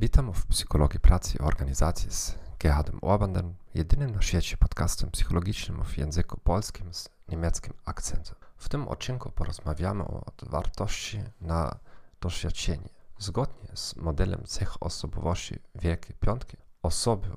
Witam w Psychologii Pracy i Organizacji z Gerhardem Orbandem, jedynym na świecie podcastem psychologicznym w języku polskim z niemieckim akcentem. W tym odcinku porozmawiamy o wartości na doświadczenie. Zgodnie z modelem cech osobowości Wielkiej Piątki, osoby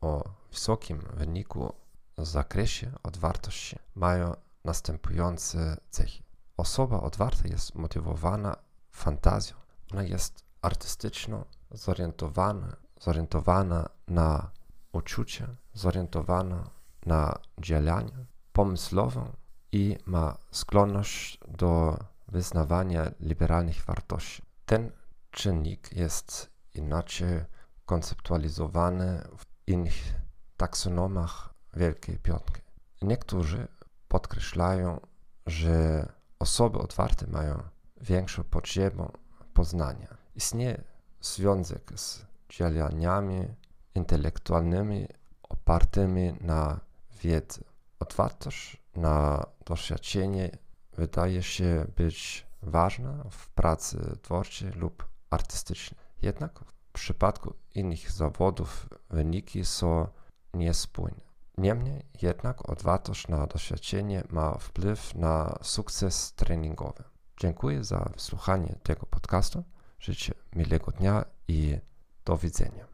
o wysokim wyniku w zakresie odwartości mają następujące cechy. Osoba odwarta jest motywowana fantazją, ona jest artystyczną, zorientowana, zorientowana na uczucie, zorientowana na działanie, pomysłową i ma skłonność do wyznawania liberalnych wartości. Ten czynnik jest inaczej konceptualizowany w innych taksonomach Wielkiej Piątki. Niektórzy podkreślają, że osoby otwarte mają większą potrzebę poznania. Istnieje związek z działaniami intelektualnymi opartymi na wiedzy. Otwartość na doświadczenie wydaje się być ważna w pracy twórczej lub artystycznej. Jednak w przypadku innych zawodów wyniki są niespójne. Niemniej jednak otwartość na doświadczenie ma wpływ na sukces treningowy. Dziękuję za wysłuchanie tego podcastu. Życzę miłego dnia i do widzenia.